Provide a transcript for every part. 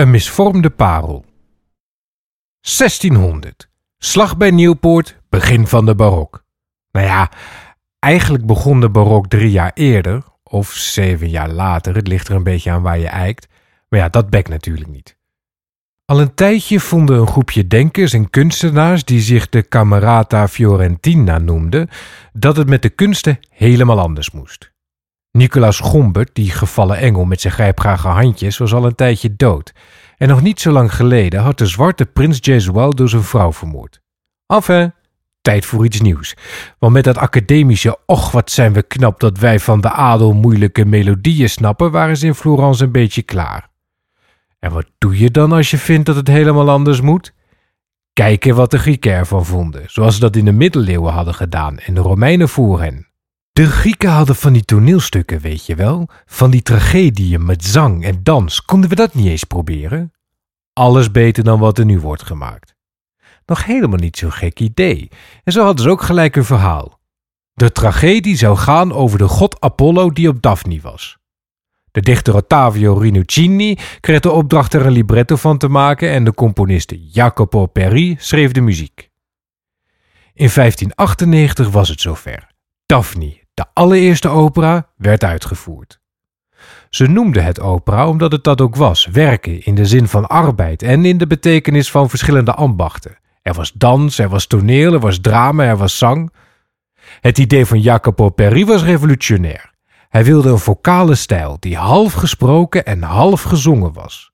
Een misvormde parel. 1600. Slag bij Nieuwpoort, begin van de barok. Nou ja, eigenlijk begon de barok drie jaar eerder, of zeven jaar later, het ligt er een beetje aan waar je eikt. Maar ja, dat bekt natuurlijk niet. Al een tijdje vonden een groepje denkers en kunstenaars die zich de Camerata Fiorentina noemden, dat het met de kunsten helemaal anders moest. Nicolaas Gombert, die gevallen engel met zijn grijpgrage handjes, was al een tijdje dood. En nog niet zo lang geleden had de zwarte prins Jesuel door zijn vrouw vermoord. Enfin, tijd voor iets nieuws. Want met dat academische, och wat zijn we knap dat wij van de adel moeilijke melodieën snappen, waren ze in Florence een beetje klaar. En wat doe je dan als je vindt dat het helemaal anders moet? Kijken wat de Grieken ervan vonden, zoals ze dat in de middeleeuwen hadden gedaan en de Romeinen voor hen. De Grieken hadden van die toneelstukken, weet je wel, van die tragedieën met zang en dans. Konden we dat niet eens proberen? Alles beter dan wat er nu wordt gemaakt. Nog helemaal niet zo'n gek idee. En zo hadden ze ook gelijk een verhaal. De tragedie zou gaan over de god Apollo die op Daphne was. De dichter Ottavio Rinuccini kreeg de opdracht er een libretto van te maken en de componist Jacopo Peri schreef de muziek. In 1598 was het zover. Daphne, de allereerste opera, werd uitgevoerd. Ze noemden het opera omdat het dat ook was, werken in de zin van arbeid en in de betekenis van verschillende ambachten. Er was dans, er was toneel, er was drama, er was zang. Het idee van Jacopo Peri was revolutionair. Hij wilde een vocale stijl die half gesproken en half gezongen was.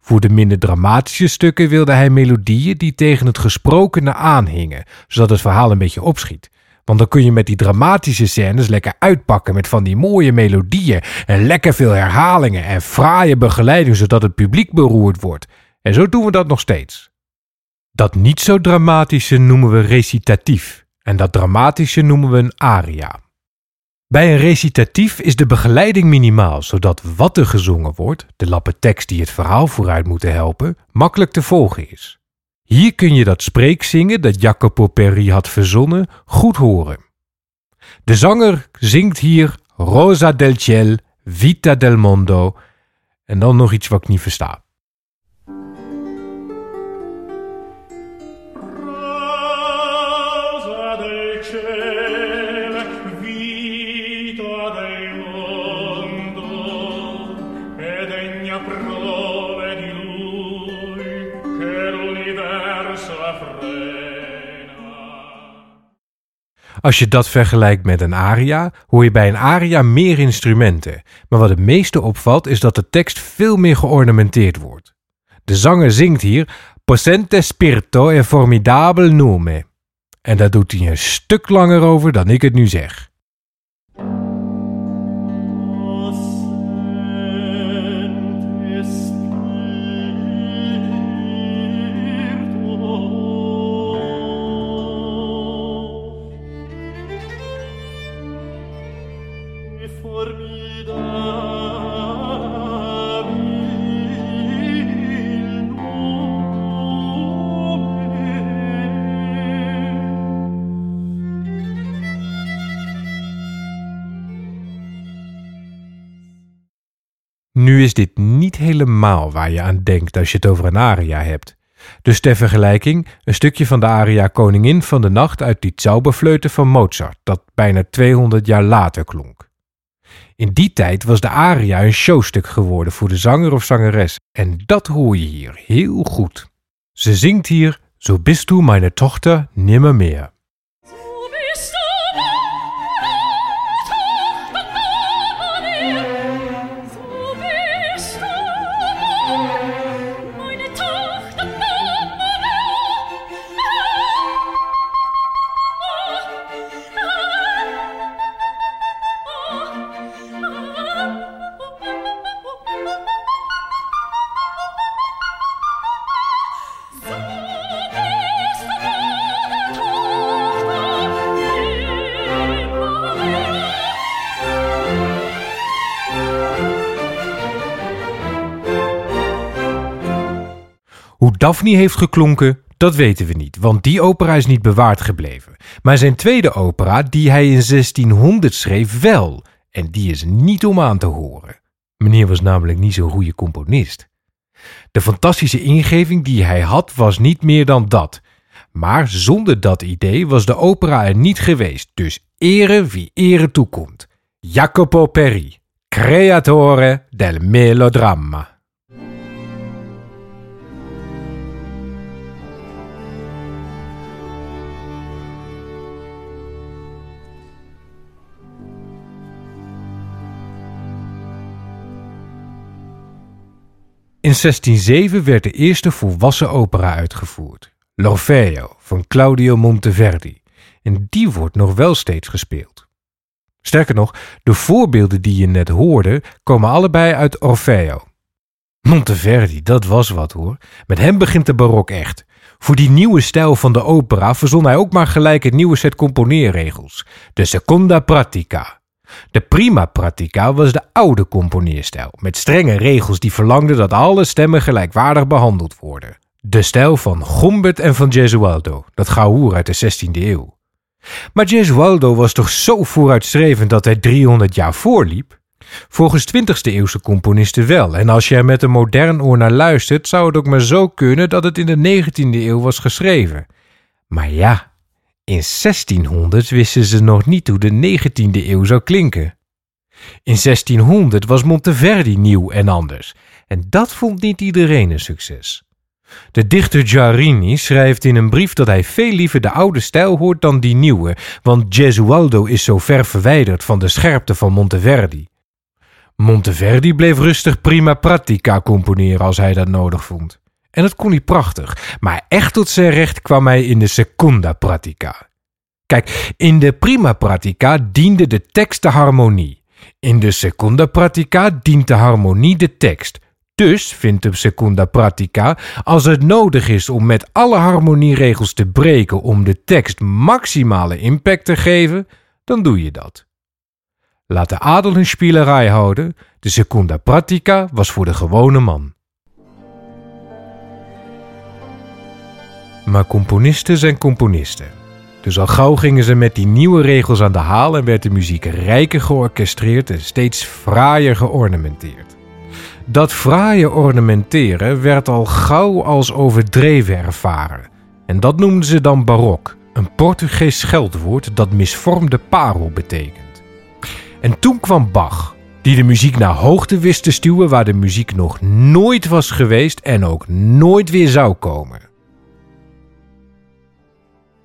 Voor de minder dramatische stukken wilde hij melodieën die tegen het gesprokene aanhingen, zodat het verhaal een beetje opschiet. Want dan kun je met die dramatische scènes lekker uitpakken met van die mooie melodieën en lekker veel herhalingen en fraaie begeleiding zodat het publiek beroerd wordt. En zo doen we dat nog steeds. Dat niet zo dramatische noemen we recitatief en dat dramatische noemen we een aria. Bij een recitatief is de begeleiding minimaal, zodat wat er gezongen wordt, de lappe tekst die het verhaal vooruit moeten helpen, makkelijk te volgen is. Hier kun je dat spreekzingen dat Jacopo Peri had verzonnen goed horen. De zanger zingt hier Rosa del ciel, vita del mondo en dan nog iets wat ik niet versta. Als je dat vergelijkt met een aria, hoor je bij een aria meer instrumenten. Maar wat het meeste opvalt is dat de tekst veel meer geornamenteerd wordt. De zanger zingt hier Possente spirito e formidabel nome. En daar doet hij een stuk langer over dan ik het nu zeg. Nu is dit niet helemaal waar je aan denkt als je het over een aria hebt. Dus ter vergelijking, een stukje van de aria Koningin van de Nacht uit die Zauberfleuten van Mozart, dat bijna 200 jaar later klonk. In die tijd was de aria een showstuk geworden voor de zanger of zangeres en dat hoor je hier heel goed. Ze zingt hier Zo bist du meine Tochter nimmer Daphne heeft geklonken, dat weten we niet, want die opera is niet bewaard gebleven. Maar zijn tweede opera, die hij in 1600 schreef, wel. En die is niet om aan te horen. Meneer was namelijk niet zo'n goede componist. De fantastische ingeving die hij had was niet meer dan dat. Maar zonder dat idee was de opera er niet geweest, dus ere wie ere toekomt. Jacopo Peri, creatore del melodramma. In 1607 werd de eerste volwassen opera uitgevoerd, L'Orfeo van Claudio Monteverdi, en die wordt nog wel steeds gespeeld. Sterker nog, de voorbeelden die je net hoorde komen allebei uit Orfeo. Monteverdi, dat was wat hoor. Met hem begint de barok echt. Voor die nieuwe stijl van de opera verzon hij ook maar gelijk het nieuwe set componeerregels, de seconda pratica. De prima pratica was de oude componeerstijl, met strenge regels die verlangden dat alle stemmen gelijkwaardig behandeld worden. De stijl van Gombert en van Gesualdo, dat gauwhoer uit de 16e eeuw. Maar Gesualdo was toch zo vooruitstrevend dat hij 300 jaar voorliep? Volgens 20e eeuwse componisten wel, en als je er met een modern oor naar luistert, zou het ook maar zo kunnen dat het in de 19e eeuw was geschreven. Maar ja, in 1600 wisten ze nog niet hoe de 19e eeuw zou klinken. In 1600 was Monteverdi nieuw en anders, en dat vond niet iedereen een succes. De dichter Giarini schrijft in een brief dat hij veel liever de oude stijl hoort dan die nieuwe, want Gesualdo is zo ver verwijderd van de scherpte van Monteverdi. Monteverdi bleef rustig prima pratica componeren als hij dat nodig vond. En dat kon hij prachtig, maar echt tot zijn recht kwam hij in de seconda pratica. Kijk, in de prima pratica diende de tekst de harmonie. In de seconda pratica dient de harmonie de tekst. Dus vindt de seconda pratica, als het nodig is om met alle harmonieregels te breken om de tekst maximale impact te geven, dan doe je dat. Laat de adel hun spielerij houden, de seconda pratica was voor de gewone man. Maar componisten zijn componisten. Dus al gauw gingen ze met die nieuwe regels aan de haal en werd de muziek rijker georchestreerd en steeds fraaier geornamenteerd. Dat fraaie ornamenteren werd al gauw als overdreven ervaren. En dat noemden ze dan barok, een Portugees scheldwoord dat misvormde parel betekent. En toen kwam Bach, die de muziek naar hoogte wist te stuwen waar de muziek nog nooit was geweest en ook nooit weer zou komen.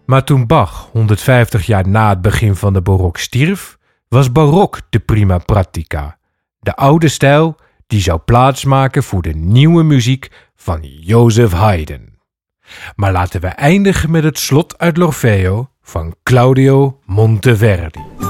Maar toen Bach 150 jaar na het begin van de barok stierf, was barok de prima pratica, de oude stijl die zou plaatsmaken voor de nieuwe muziek van Joseph Haydn. Maar laten we eindigen met het slot uit L'Orfeo van Claudio Monteverdi.